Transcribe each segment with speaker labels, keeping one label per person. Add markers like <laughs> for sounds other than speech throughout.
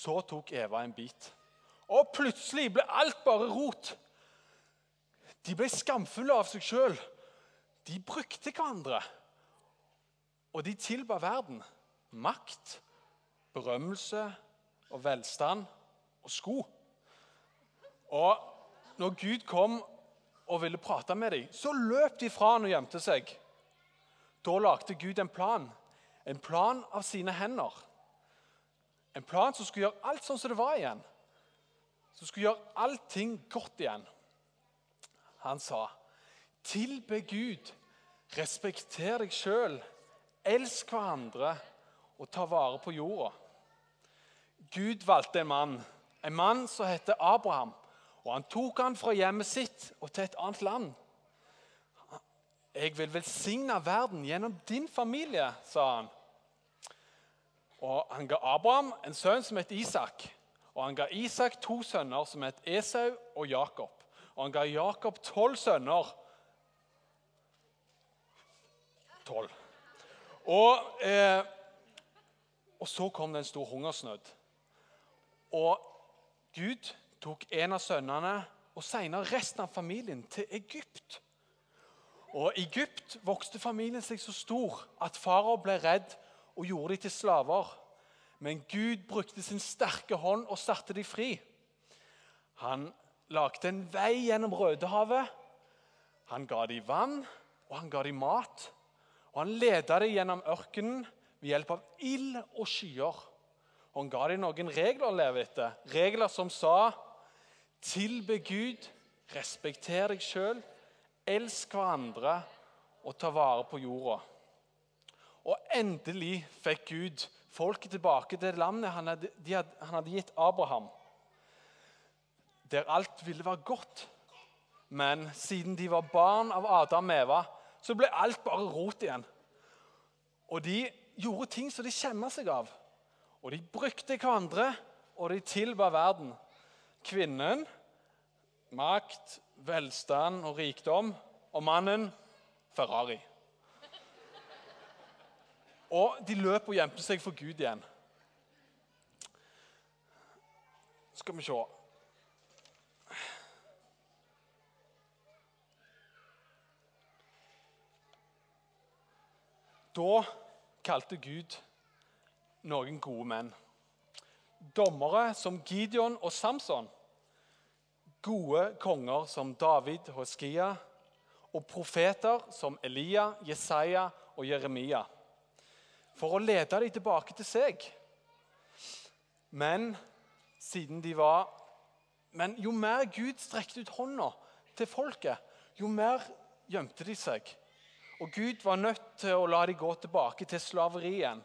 Speaker 1: Så tok Eva en bit. Og plutselig ble alt bare rot. De ble skamfulle av seg sjøl. De brukte hverandre. Og de tilba verden makt, berømmelse og velstand og sko. Og når Gud kom og ville prate med dem, så løp de fra han og gjemte seg. Da lagde Gud en plan, en plan av sine hender. En plan som skulle gjøre alt sånn som det var igjen. Som skulle gjøre allting godt igjen. Han sa, 'Tilbe Gud, respekter deg sjøl, elsk hverandre og ta vare på jorda'. Gud valgte en mann, en mann som heter Abraham. Og Han tok han fra hjemmet sitt og til et annet land. 'Jeg vil velsigne verden gjennom din familie', sa han. Og Han ga Abraham en sønn som het Isak. Og han ga Isak to sønner som het Esau og Jakob. Og han ga Jakob tolv sønner. Tolv. Og, eh, og så kom det en stor hungersnød. Og Gud tok en av sønnene og senere resten av familien til Egypt. Og I Egypt vokste familien seg så stor at farao ble redd og gjorde dem til slaver. Men Gud brukte sin sterke hånd og satte dem fri. Han lagde en vei gjennom Rødehavet. Han ga dem vann, og han ga dem mat. Og han ledet dem gjennom ørkenen ved hjelp av ild og skyer. Og han ga dem noen regler å leve etter. Regler som sa tilbe Gud, respekter deg sjøl, elsk hverandre og ta vare på jorda. Og endelig fikk Gud folket tilbake til landet han hadde, han hadde gitt Abraham. Der alt ville være godt. Men siden de var barn av Adam og Eva, så ble alt bare rot igjen. Og de gjorde ting som de skjemma seg av. Og de brukte hverandre, og de tilba verden. Kvinnen makt, velstand og rikdom. Og mannen Ferrari. Og de løp og gjemte seg for Gud igjen. Skal vi se Da kalte Gud noen gode menn. Dommere som Gideon og Samson. Gode konger som David og Skia. Og profeter som Elia, Jesaja og Jeremia. For å lede dem tilbake til seg. Men siden de var Men jo mer Gud strekte ut hånda til folket, jo mer gjemte de seg. Og Gud var nødt til å la dem gå tilbake til slaveriet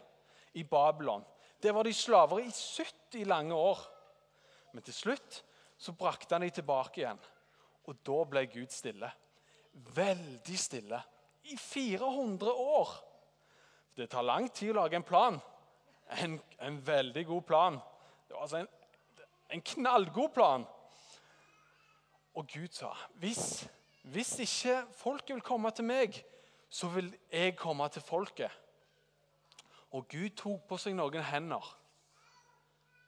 Speaker 1: i Babylon. Der var de slaver i 70 lange år. Men til slutt så brakte han dem tilbake igjen. Og da ble Gud stille. Veldig stille. I 400 år. Det tar lang tid å lage en plan. En, en veldig god plan. Altså en, en knallgod plan. Og Gud sa hvis, hvis ikke folket vil komme til meg, så vil jeg komme til folket. Og Gud tok på seg noen hender.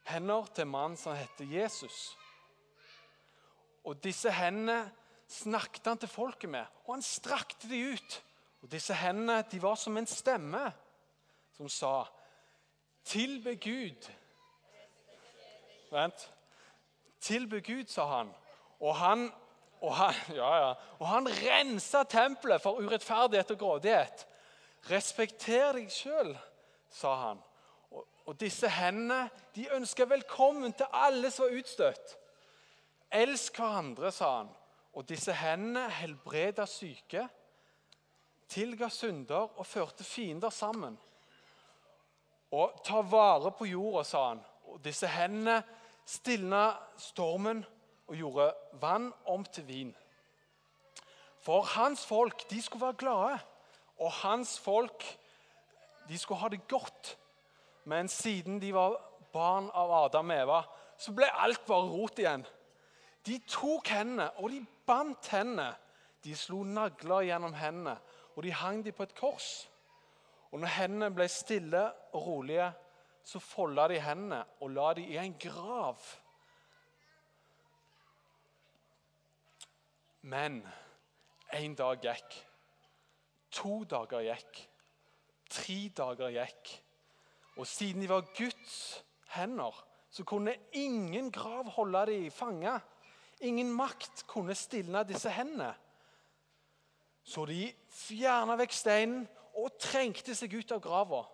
Speaker 1: Hender til en mann som heter Jesus. Og disse hendene snakket han til folket med, og han strakte de ut. Og Disse hendene de var som en stemme som sa Tilbe Gud. Vent. Tilbe Gud, sa han. Og han, og han, <laughs> ja, ja. Og han rensa tempelet for urettferdighet og grådighet. Respekter deg sjøl, sa han. Og, og disse hendene de ønska velkommen til alle som var utstøtt. Elsk hverandre, sa han. Og disse hendene helbreda syke, tilga synder og førte fiender sammen. Og ta vare på jorda, sa han. Og disse hendene stilna stormen og gjorde vann om til vin. For hans folk de skulle være glade, og hans folk de skulle ha det godt. Men siden de var barn av Adam og Eva, så ble alt bare rot igjen. De tok hendene, og de bandt hendene. De slo nagler gjennom hendene, og de hang dem på et kors. Og når hendene ble stille og rolige, så folda de hendene og la de i en grav. Men én dag gikk. To dager gikk. Tre dager gikk. Og siden de var Guds hender, så kunne ingen grav holde dem fanga. Ingen makt kunne stilne disse hendene. Så de fjerna vekk steinen og trengte seg ut av grava.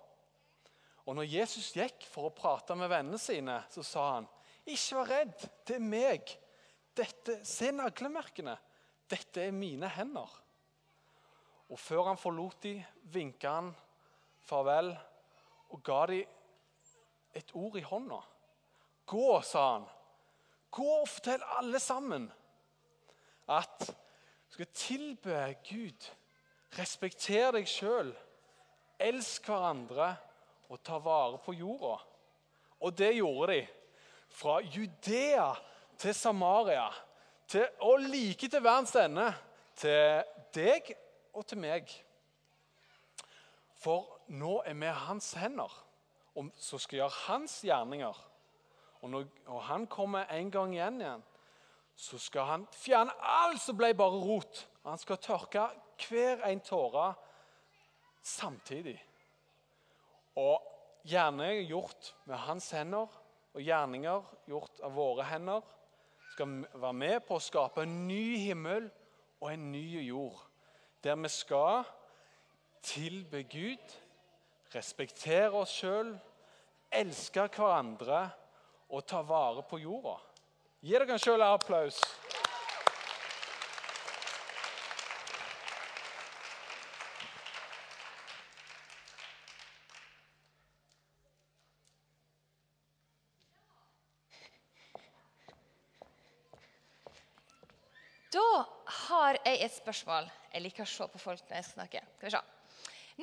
Speaker 1: Og når Jesus gikk for å prate med vennene sine, så sa han, 'Ikke vær redd, det er meg. Dette, se naglemerkene. Dette er mine hender.' Og før han forlot dem, vinka han farvel og ga dem et ord i hånda. Gå, sa han. Gå og fortell alle sammen at skal tilbe Gud. respektere deg sjøl. Elsk hverandre og ta vare på jorda. Og det gjorde de. Fra Judea til Samaria til, og like til verdens ende. Til deg og til meg. For nå er vi hans hender, og så skal gjøre hans gjerninger. Og når og han kommer en gang igjen igjen, så skal han fjerne alt som ble bare rot. Han skal tørke hver en tåre samtidig. Og gjerne gjort med hans hender og gjerninger gjort av våre hender skal være med på å skape en ny himmel og en ny jord der vi skal tilbe Gud, respektere oss sjøl, elske hverandre og ta vare på jorda. Gi dere sjøl en applaus.
Speaker 2: Da har jeg et spørsmål. Jeg liker å se på folk når jeg snakker. Skal vi se.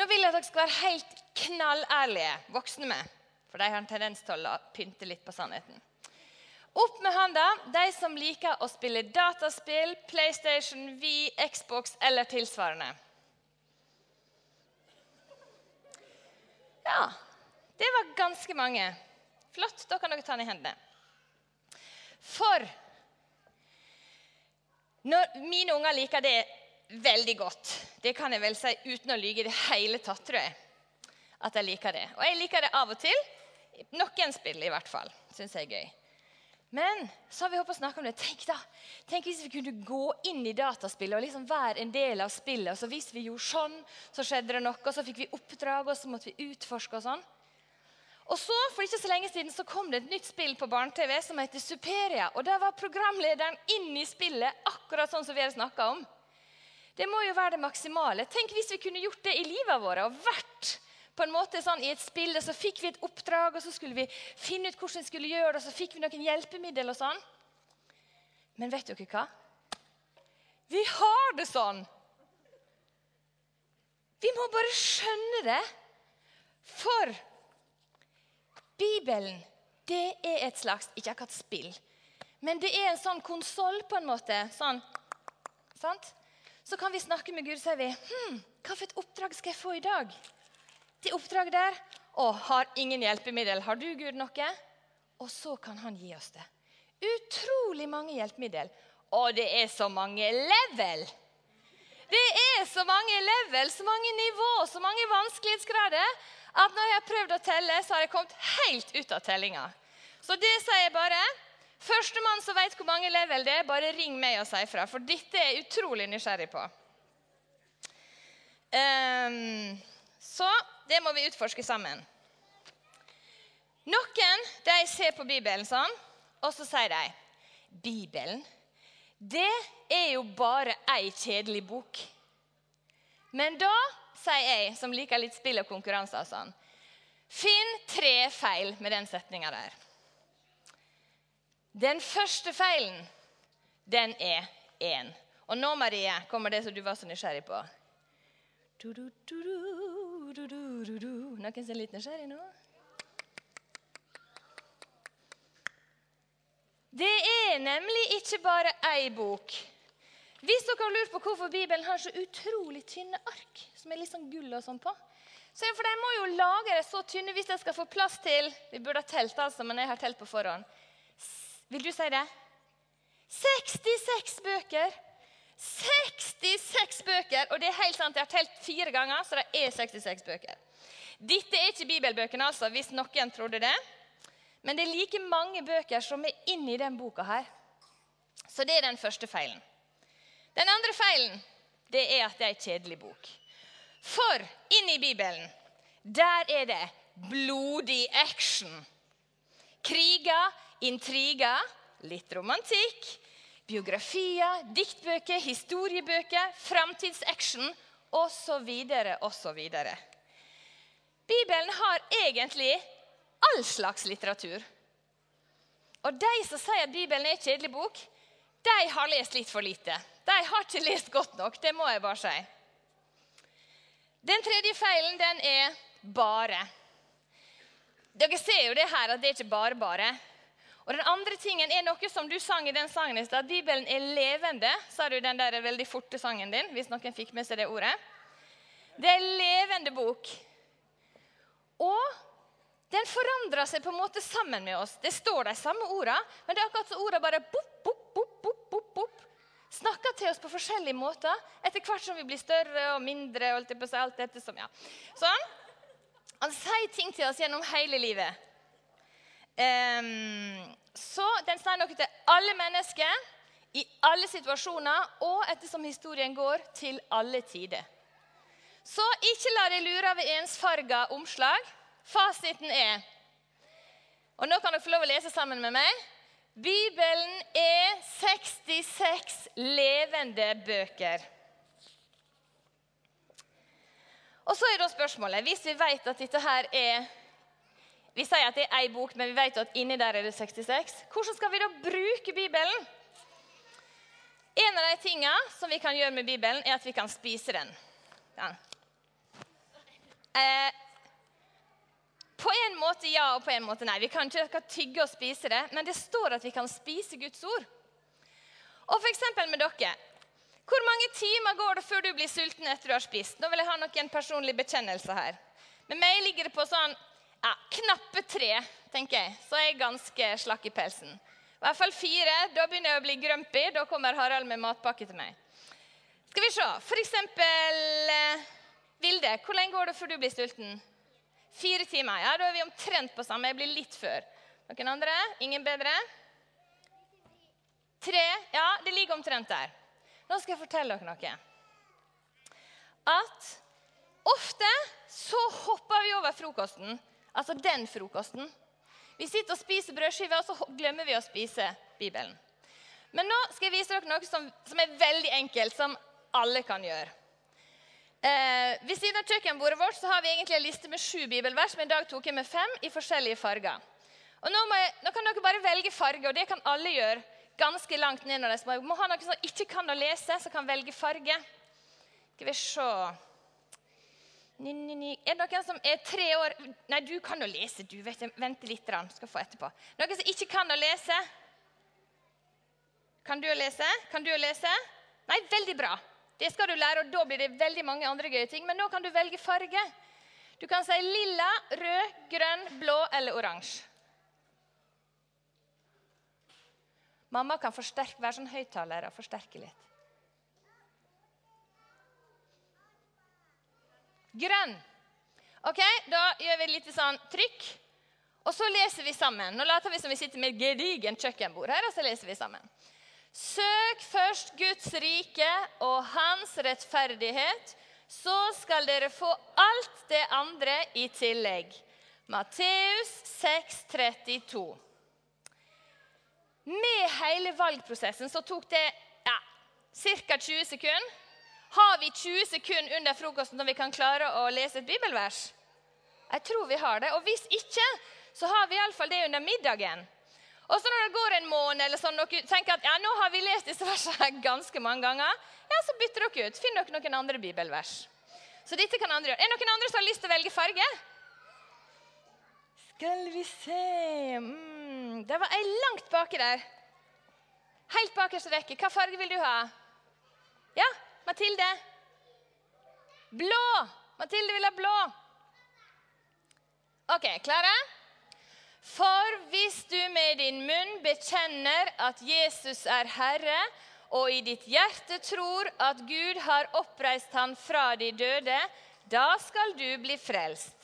Speaker 2: Nå vil jeg at dere skal være helt knallærlige, voksne med. For de har en tendens til å pynte litt på sannheten. Opp med hånda, de som liker å spille dataspill, PlayStation, Wii, Xbox eller tilsvarende. Ja, det var ganske mange. Flott, da kan dere ta den i hendene. For når mine unger liker det veldig godt, det kan jeg vel si uten å lyge i det hele tatt, tror jeg, at jeg liker det. Og jeg liker det av og til. Noen spill i hvert fall. Syns jeg er gøy. Men så har vi håpet å snakke om det. Tenk da, tenk hvis vi kunne gå inn i dataspillet og liksom være en del av spillet. Og så hvis vi gjorde sånn, så skjedde det noe, og så fikk vi oppdrag, og så måtte vi utforske og sånn. Og så, For ikke så lenge siden så kom det et nytt spill på barne-TV som heter Superia. og Der var programlederen inne i spillet, akkurat sånn som vi har snakka om. Det må jo være det maksimale. Tenk hvis vi kunne gjort det i livet vårt og vært på en måte sånn i et spill, og så fikk vi et oppdrag, og så skulle vi finne ut hvordan vi skulle gjøre det, og så fikk vi noen hjelpemiddel og sånn. Men vet dere hva? Vi har det sånn. Vi må bare skjønne det. For Bibelen det er et slags Ikke akkurat spill, men det er en sånn konsoll, på en måte. Sånn, sant? Så kan vi snakke med Gud, sier vi hm, Hva for et oppdrag skal jeg få i dag? Det oppdrag der og har ingen hjelpemiddel. Har du, Gud, noe? Og så kan han gi oss det. Utrolig mange hjelpemiddel. Og det er så mange level! Det er så mange level, så mange nivå, så mange vanskelighetsgrader at når jeg har prøvd å telle, så har jeg kommet helt ut av tellinga. Så det sier jeg bare. Førstemann som vet hvor mange level det er, bare ring meg og si ifra. For dette er jeg utrolig nysgjerrig på. Ehm, så det må vi utforske sammen. Noen de ser på Bibelen sånn, og så sier de Bibelen, det er jo bare ei kjedelig bok. Men da sier jeg, som liker litt spill og konkurranser og sånn, finn tre feil med den setninga der. Den første feilen, den er én. Og nå, Marie, kommer det som du var så nysgjerrig på. Du, du, du, du, du, du, du. Noen som er litt nysgjerrig nå? Det er nemlig ikke bare ei bok. Hvis dere har lurt på hvorfor Bibelen har så utrolig tynne ark, som er litt sånn gull og sånn på, Så For de må jo lage det så tynne hvis de skal få plass til Vi burde ha telt, altså, men jeg har telt på forhånd. Vil du si det? 66 bøker! 66 bøker! Og det er helt sant, jeg har telt fire ganger, så det er 66 bøker. Dette er ikke bibelbøkene, altså, hvis noen trodde det. Men det er like mange bøker som er inni den boka her. Så det er den første feilen. Den andre feilen det er at det er ei kjedelig bok. For inni Bibelen, der er det blodig action. Kriger, intriger, litt romantikk, biografier, diktbøker, historiebøker, framtidsaction osv. osv. Bibelen har egentlig all slags litteratur. Og de som sier at Bibelen er en kjedelig bok, de har lest litt for lite. De har ikke lest godt nok. Det må jeg bare si. Den tredje feilen, den er bare. Dere ser jo det her, at det er ikke bare bare. Og den andre tingen er noe som du sang i den sangen i stad. Bibelen er levende, sa du i den der veldig forte sangen din. hvis noen fikk med seg det ordet. Det er en levende bok. Og den forandrer seg på en måte sammen med oss. Det står de samme ordene, men det er akkurat som ordene bare bop, bop, bop, bop, bop, bop, snakker til oss på forskjellige måter etter hvert som vi blir større og mindre. og alt, alt dette som, ja. Sånn. Han sier ting til oss gjennom hele livet. Så den sier noe til alle mennesker i alle situasjoner og ettersom historien går, til alle tider. Så ikke la deg lure av ensfarga omslag. Fasiten er Og nå kan dere få lov å lese sammen med meg. Bibelen er 66 levende bøker. Og så er da spørsmålet, Hvis vi vet at dette her er Vi sier at det er én bok, men vi vet at inni der er det 66. Hvordan skal vi da bruke Bibelen? En av de tingene som vi kan gjøre med Bibelen, er at vi kan spise den. Ja. Eh, på en måte ja og på en måte nei. Vi kan ikke tygge og spise det, men det står at vi kan spise Guds ord. Og f.eks. med dere. Hvor mange timer går det før du blir sulten etter du har spist? Nå vil jeg ha noen personlige bekjennelser her. Med meg ligger det på sånn ja, knappe tre, tenker jeg. Så er jeg ganske slakk i pelsen. I hvert fall fire. Da begynner jeg å bli grumpy. Da kommer Harald med matpakke til meg. Skal vi se. For eksempel eh, Vilde, hvor lenge går det før du blir sulten? Fire timer. Ja, Da er vi omtrent på samme. Jeg blir litt før. Noen andre? Ingen bedre? Tre. Ja, det ligger omtrent der. Nå skal jeg fortelle dere noe. At ofte så hopper vi over frokosten. Altså den frokosten. Vi sitter og spiser brødskiver, og så glemmer vi å spise Bibelen. Men nå skal jeg vise dere noe som, som er veldig enkelt, som alle kan gjøre. Eh, ved siden av kjøkkenbordet vårt så har vi egentlig en liste med sju bibelvers, men i dag tok jeg med fem i forskjellige farger. Og nå, jeg, nå, kan dere bare velge farge, og det kan alle gjøre. ganske langt ned når de må ha noen som ikke kan å lese, som kan velge farge. Skal vi se ni, ni, ni. Er det noen som er tre år Nei, du kan jo lese, du. vet. Vent litt. Skal få etterpå. Noen som ikke kan å lese? Kan du å lese? Kan du å lese? Nei, veldig bra. Det skal du lære, og da blir det veldig mange andre gøye ting. Men nå kan du velge farge. Du kan si lilla, rød, grønn, blå eller oransje. Mamma kan forsterke, være sånn høyttaler og forsterke litt. Grønn. Ok, Da gjør vi litt sånn trykk. Og så leser vi sammen. Nå later vi som vi sitter med et gedigent kjøkkenbord her, og så leser vi sammen. Søk først Guds rike og hans rettferdighet, så skal dere få alt det andre i tillegg. Matteus 32. Med hele valgprosessen så tok det ja, ca. 20 sekunder. Har vi 20 sekunder under frokosten når vi kan klare å lese et bibelvers? Jeg tror vi har det. Og hvis ikke, så har vi iallfall det under middagen. Og så når det går en måned, eller sånn, dere tenker at ja, nå har vi lest disse versene <laughs> ganske mange ganger, ja, så bytter dere ut. Finn dere noen andre bibelvers. Så dette kan andre gjøre. Er det noen andre som har lyst til å velge farge? Skal vi se mm, Det var ei langt baki der. Helt bakerste rekke. Hva farge vil du ha? Ja, Mathilde? Blå. Mathilde vil ha blå. OK, klare? For hvis du med din munn bekjenner at Jesus er Herre, og i ditt hjerte tror at Gud har oppreist ham fra de døde, da skal du bli frelst.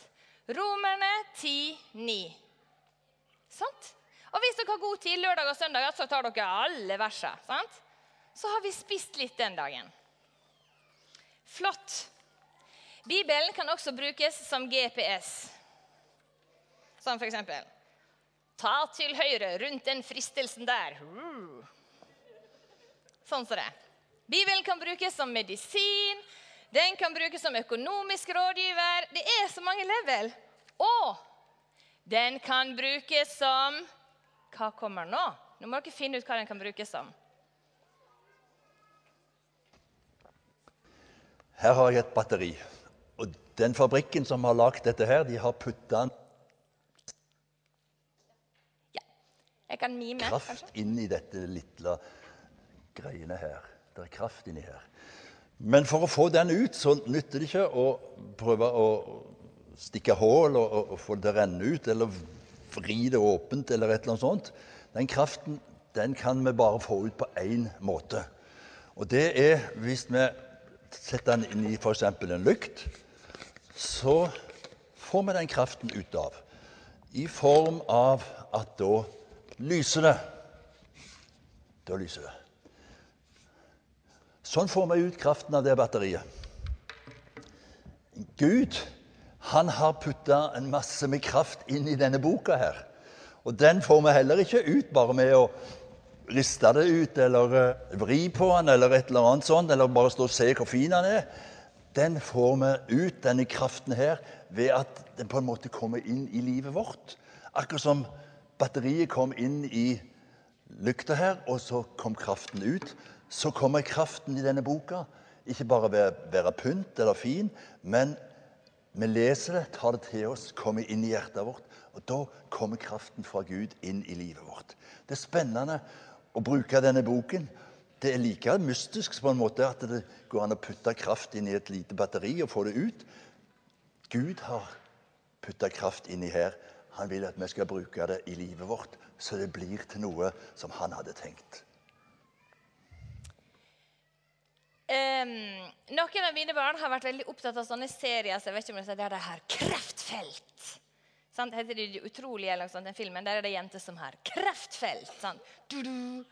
Speaker 2: Romerne 10, 9. Sant? Og hvis dere har god tid lørdag og søndag, så tar dere alle versene. Sant? Så har vi spist litt den dagen. Flott. Bibelen kan også brukes som GPS. Sånn for eksempel Ta til høyre rundt den fristelsen der. Sånn som det. Bibelen kan brukes som medisin. Den kan brukes som økonomisk rådgiver. Det er så mange level. Og den kan brukes som Hva kommer nå? Nå må dere finne ut hva den kan brukes som.
Speaker 3: Her har jeg et batteri. Og den fabrikken som har lagd dette her, de har putta kraft inn i dette lille greiene her. Det er kraft inni her. Men for å få den ut, så nytter det ikke å prøve å stikke hull og, og, og få det renne ut, eller vri det åpent, eller et eller annet sånt. Den kraften den kan vi bare få ut på én måte. Og det er hvis vi setter den inn i f.eks. en lykt, så får vi den kraften ut av. I form av at da lyser det. Da lyser det. Sånn får vi ut kraften av det batteriet. Gud han har putta en masse med kraft inn i denne boka her. Og den får vi heller ikke ut bare med å riste det ut eller eh, vri på den eller et eller annet sånt, eller bare stå og se hvor fin den er. Den får vi ut, denne kraften her, ved at den på en måte kommer inn i livet vårt. Akkurat som batteriet kom inn i lykta her, og så kom kraften ut. Så kommer kraften i denne boka. Ikke bare ved å være pynt eller fin, men vi leser det, tar det til oss, kommer inn i hjertet vårt. Og da kommer kraften fra Gud inn i livet vårt. Det er spennende å bruke denne boken. Det er like mystisk på en måte at det går an å putte kraft inn i et lite batteri og få det ut. Gud har putta kraft inni her. Han vil at vi skal bruke det i livet vårt, så det blir til noe som han hadde tenkt.
Speaker 2: Um, noen av mine barn har vært veldig opptatt av sånne serier så jeg vet ikke om det er det her Kreftfelt. Sant? Heter det De utrolige eller noe sånt, den filmen? Der er det jenter som har kreftfelt. Sant? Du -du.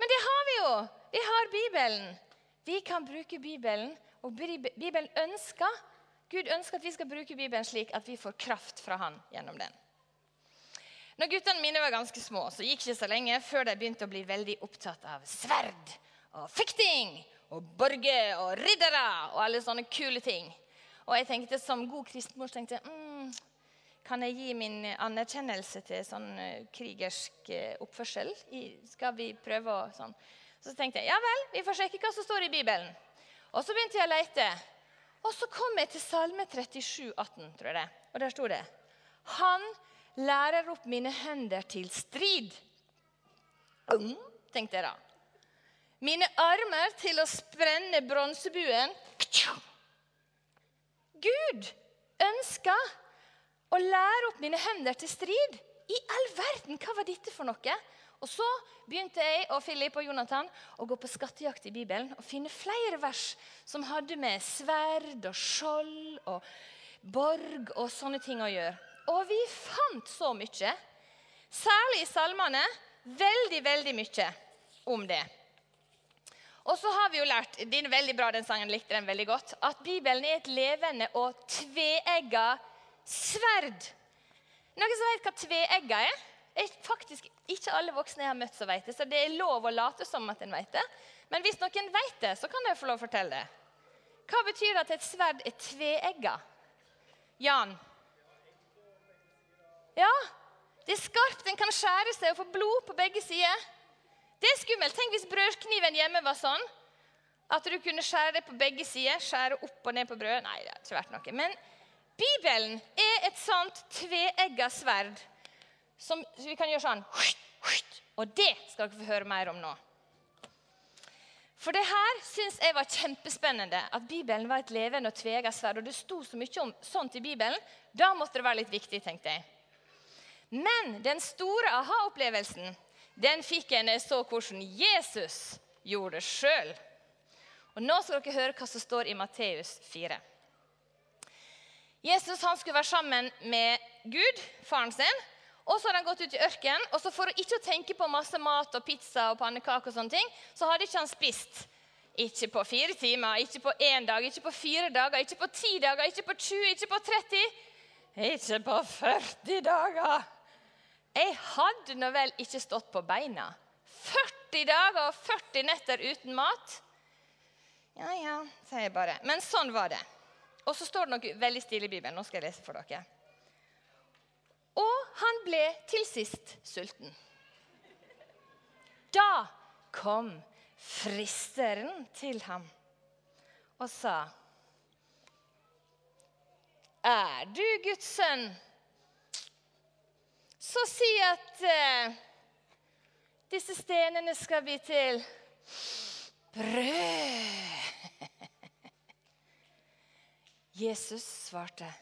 Speaker 2: Men det har vi jo! Vi har Bibelen. Vi kan bruke Bibelen, og Bibelen ønsker Gud ønsker at vi skal bruke Bibelen slik at vi får kraft fra Han gjennom den. Når guttene mine var ganske små, så gikk det ikke så lenge før de begynte å bli veldig opptatt av sverd og fekting og borger og riddere og alle sånne kule ting. Og jeg tenkte som god kristenmor tenkte mm, kan jeg gi min anerkjennelse til sånn eh, krigersk eh, oppførsel? Skal vi prøve å sånn? Så tenkte jeg ja vel, vi får sjekke hva som står i Bibelen. Og så begynte jeg å lete. Og så kom jeg til Salme 37, 18, tror jeg det. Og der sto det Han lærer opp mine hender til strid. Mm, tenkte jeg da. Mine armer til å sprenne bronsebuen. Gud ønsker å lære opp mine hender til strid. I all verden, hva var dette for noe? Og Så begynte jeg og Philip og Jonathan å gå på skattejakt i Bibelen og finne flere vers som hadde med sverd og skjold og borg og sånne ting å gjøre. Og vi fant så mye, særlig i salmene, veldig, veldig mye om det. Og så har vi jo lært er veldig bra, den sangen likte den veldig godt, at Bibelen er et levende og tveegga sverd. Noen som vet hva tveegga er? Er faktisk ikke alle voksne jeg har møtt som vet det, så det er lov å late som at en vet det. Men hvis noen vet det, så kan jeg få lov å fortelle det. Hva betyr det at et sverd er tveegga? Jan? Ja, det er skarpt. Den kan skjære seg og få blod på begge sider. Det er skummelt. Tenk hvis brødkniven hjemme var sånn. At du kunne skjære det på begge sider. Skjære opp og ned på brødet. Nei, det hadde ikke vært noe. Men Bibelen er et sånt tveegga sverd som vi kan gjøre sånn Og det skal dere få høre mer om nå. For det her syns jeg var kjempespennende. At Bibelen var et levende og tveegget sverd. Og det sto så mye om sånt i Bibelen. Da måtte det være litt viktig, tenkte jeg. Men den store aha-opplevelsen den fikk jeg når jeg så hvordan Jesus gjorde det sjøl. Og nå skal dere høre hva som står i Matteus 4. Jesus han skulle være sammen med Gud, faren sin. Og så hadde han gått ut i ørkenen, og så for å ikke tenke på masse mat og pizza og pannekaker, og sånne ting, så hadde ikke han spist. Ikke på fire timer, ikke på én dag, ikke på fire dager, ikke på ti dager, ikke på 20, ikke på 30. Ikke på 40 dager. Jeg hadde nå vel ikke stått på beina. 40 dager og 40 netter uten mat. Ja, ja, sier jeg bare. Men sånn var det. Og så står det noe veldig stilig i Bibelen. Nå skal jeg lese for dere. Og han ble til sist sulten. Da kom fristeren til ham og sa Er du Guds sønn, så si at eh, disse stenene skal bli til brød. Jesus svarte.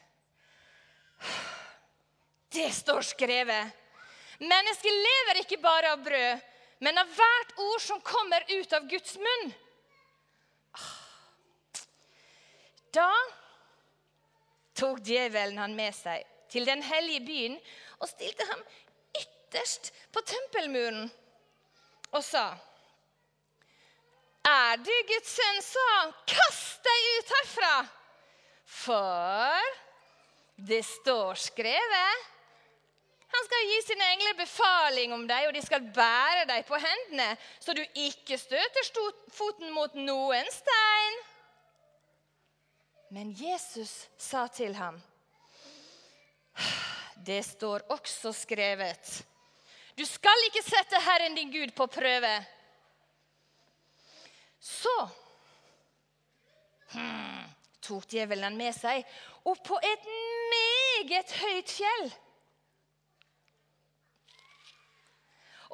Speaker 2: Det står skrevet. Mennesket lever ikke bare av brød, men av hvert ord som kommer ut av Guds munn. Da tok djevelen han med seg til den hellige byen og stilte ham ytterst på tempelmuren og sa Er du Guds sønn, så kast deg ut! For det står skrevet han skal gi sine engler befaling om deg, og de skal bære deg på hendene, så du ikke støter foten mot noen stein. Men Jesus sa til ham, det står også skrevet. Du skal ikke sette Herren din Gud på prøve. Så hmm, tok djevelen med seg opp på et meget høyt fjell.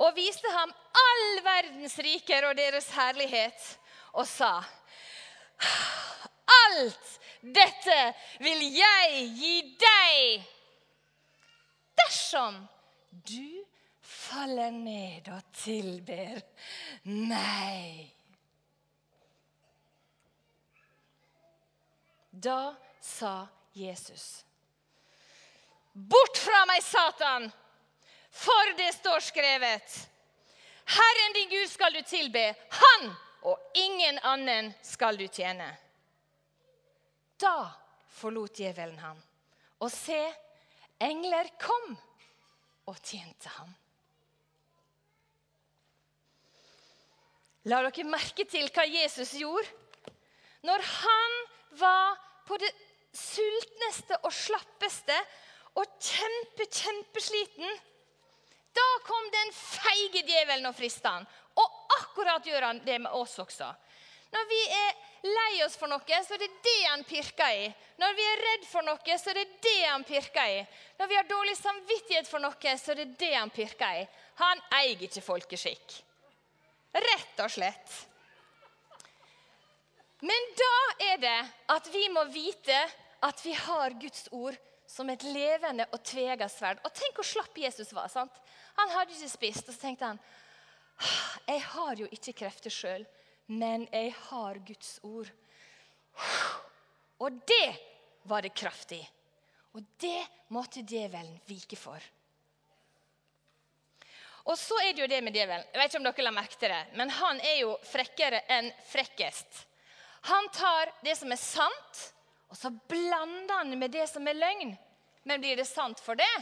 Speaker 2: Og viste ham all verdens riker og deres herlighet, og sa Alt dette vil jeg gi deg dersom du faller ned og tilber meg. Da sa Jesus, Bort fra meg, Satan, for det står skrevet. Herren din Gud skal du tilbe, han og ingen annen skal du tjene. Da forlot djevelen ham, og se, engler kom og tjente ham. La dere merke til hva Jesus gjorde? Når han var på det sultneste og slappeste og kjempe, kjempesliten, da kom den feige djevelen og frista han. Og akkurat gjør han det med oss også. Når vi er lei oss for noe, så er det det han pirker i. Når vi er redd for noe, så er det det han pirker i. Når vi har dårlig samvittighet for noe, så er det det han pirker i. Han eier ikke folkeskikk. Rett og slett. Men da er det at vi må vite at vi har Guds ord som et levende og tvega sverd. Og tenk hvor slapp Jesus var. sant? Han hadde ikke spist, og så tenkte han jeg har jo ikke krefter sjøl, men jeg har Guds ord. Og det var det kraft i. Og det måtte djevelen vike for. Og så er det jo det med djevelen. Jeg vet ikke om dere la merke til det, men han er jo frekkere enn frekkest. Han tar det som er sant, og så blander han med det som er løgn. Men blir det sant for det?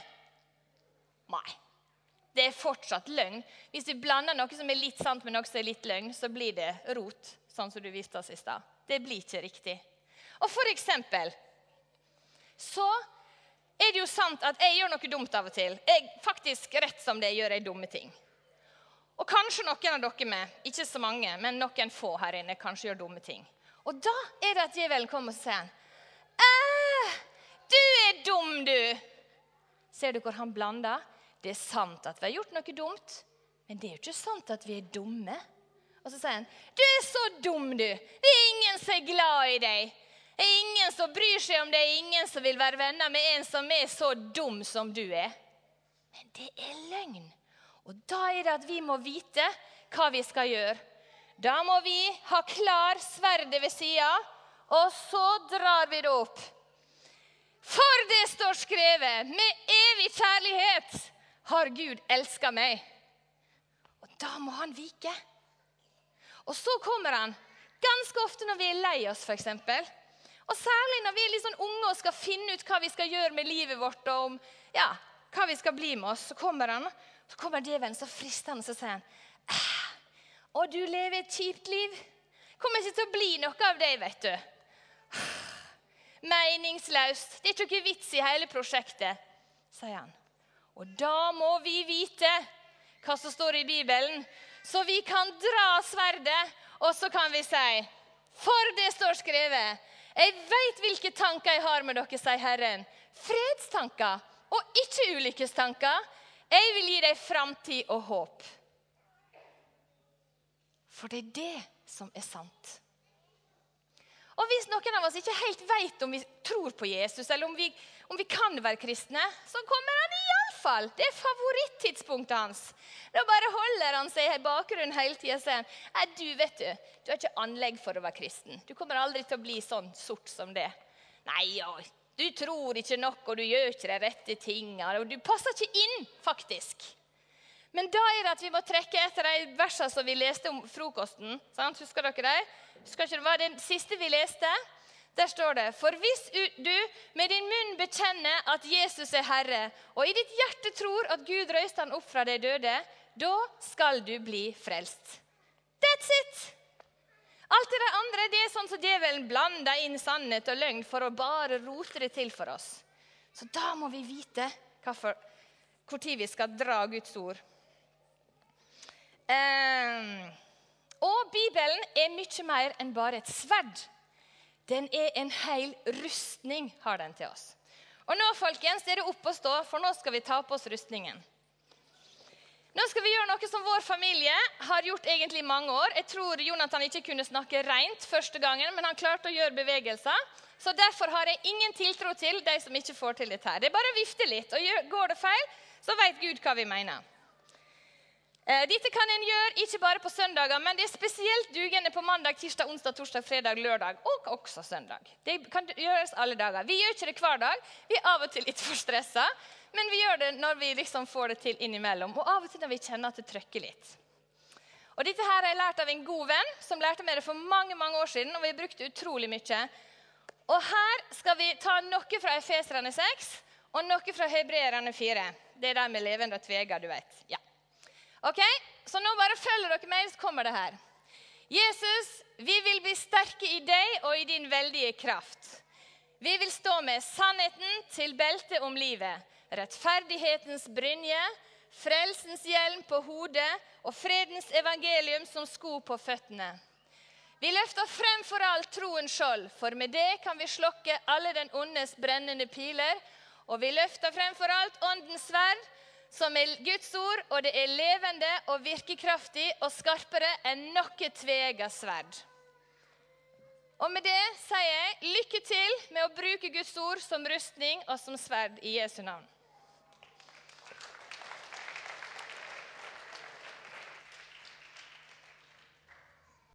Speaker 2: Nei. Det er fortsatt løgn. Hvis vi blander noe som er litt sant med noe som er litt løgn, så blir det rot, sånn som du viste oss i stad. Det blir ikke riktig. Og for eksempel så er det jo sant at jeg gjør noe dumt av og til. Jeg, faktisk rett som det gjør jeg dumme ting. Og kanskje noen av dere med, ikke så mange, men noen få her inne kanskje gjør dumme ting. Og da er det at djevelen kommer og sier «Æ, Du er dum, du! Ser du hvor han blander? Det er sant at vi har gjort noe dumt, men det er jo ikke sant at vi er dumme. Og så sier han, 'Du er så dum, du. Det er ingen som er glad i deg.' 'Det er ingen som bryr seg om deg, ingen som vil være venner med en som er så dum som du er.' Men det er løgn. Og da er det at vi må vite hva vi skal gjøre. Da må vi ha klar sverdet ved sida, og så drar vi det opp. For det står skrevet, med evig kjærlighet har Gud elska meg. Og da må han vike. Og så kommer han ganske ofte når vi er lei oss, f.eks. Og særlig når vi er litt sånn unge og skal finne ut hva vi skal gjøre med livet vårt. og om, ja, hva vi skal bli med oss, Så kommer han, så kommer djevelen så fristende så sier han, og du lever et kjipt liv. Kommer ikke til å bli noe av deg, vet du. <sighs> Meningsløst. Det er ikke noe vits i hele prosjektet, sier han. Og da må vi vite hva som står i Bibelen, så vi kan dra sverdet, og så kan vi si For det står skrevet. Jeg veit hvilke tanker jeg har med dere, sier Herren. Fredstanker og ikke ulykkestanker. Jeg vil gi deg framtid og håp. For det er det som er sant. Og Hvis noen av oss ikke helt vet om vi tror på Jesus, eller om vi, om vi kan være kristne, så kommer han iallfall. Det er favorittidspunktet hans. Da bare holder han seg i bakgrunnen hele tida og sier Nei, du vet du, du har ikke anlegg for å være kristen. Du kommer aldri til å bli sånn sort som det. Nei, ja, du tror ikke nok, og du gjør ikke de rette tinga. Og du passer ikke inn, faktisk. Men da er det at vi må trekke etter de versene som vi leste om frokosten. Sant? Husker dere det? Husker ikke det var den siste vi leste? Der står det For hvis du med din munn bekjenner at Jesus er Herre, og i ditt hjerte tror at Gud røyste han opp fra de døde, da skal du bli frelst. That's it! Alt det andre det er sånn som djevelen blander inn sannhet og løgn for å bare rote det til for oss. Så da må vi vite når vi skal dra Guds ord. Eh, og Bibelen er mye mer enn bare et sverd. Den er en hel rustning, har den til oss. Og nå folkens, er det opp å stå, for nå skal vi ta på oss rustningen. Nå skal vi gjøre noe som vår familie har gjort egentlig i mange år. Jeg tror Jonathan ikke kunne snakke rent første gangen, men han klarte å gjøre bevegelser. Så Derfor har jeg ingen tiltro til de som ikke får til dette. her. Det er bare å vifte litt. og Går det feil, så vet Gud hva vi mener. Eh, dette kan en gjøre ikke bare på søndager, men det er spesielt dugende på mandag, tirsdag, onsdag, torsdag, fredag, lørdag og også søndag. Det kan gjøres alle dager. Vi gjør ikke det hver dag. Vi er av og til litt for stressa, men vi gjør det når vi liksom får det til innimellom. Og av og til når vi kjenner at det trykker litt. Og Dette her har jeg lært av en god venn som lærte meg det for mange mange år siden. og vi brukte utrolig mye. Og Her skal vi ta noe fra Efeserane 6 og noe fra Hebreerne 4. Det er de med levende og tvega, du vet. Ja. Ok, Så nå bare følger dere meg, så kommer det her. Jesus, vi vil bli sterke i deg og i din veldige kraft. Vi vil stå med sannheten til beltet om livet, rettferdighetens brynje, frelsens hjelm på hodet og fredens evangelium som sko på føttene. Vi løfter frem for alt troen skjold, for med det kan vi slokke alle den ondes brennende piler. Og vi løfter frem for alt åndens sverd, som er Guds ord, og det er levende og virkekraftig og skarpere enn noe tvega sverd. Og med det sier jeg lykke til med å bruke Guds ord som rustning og som sverd i Jesu navn.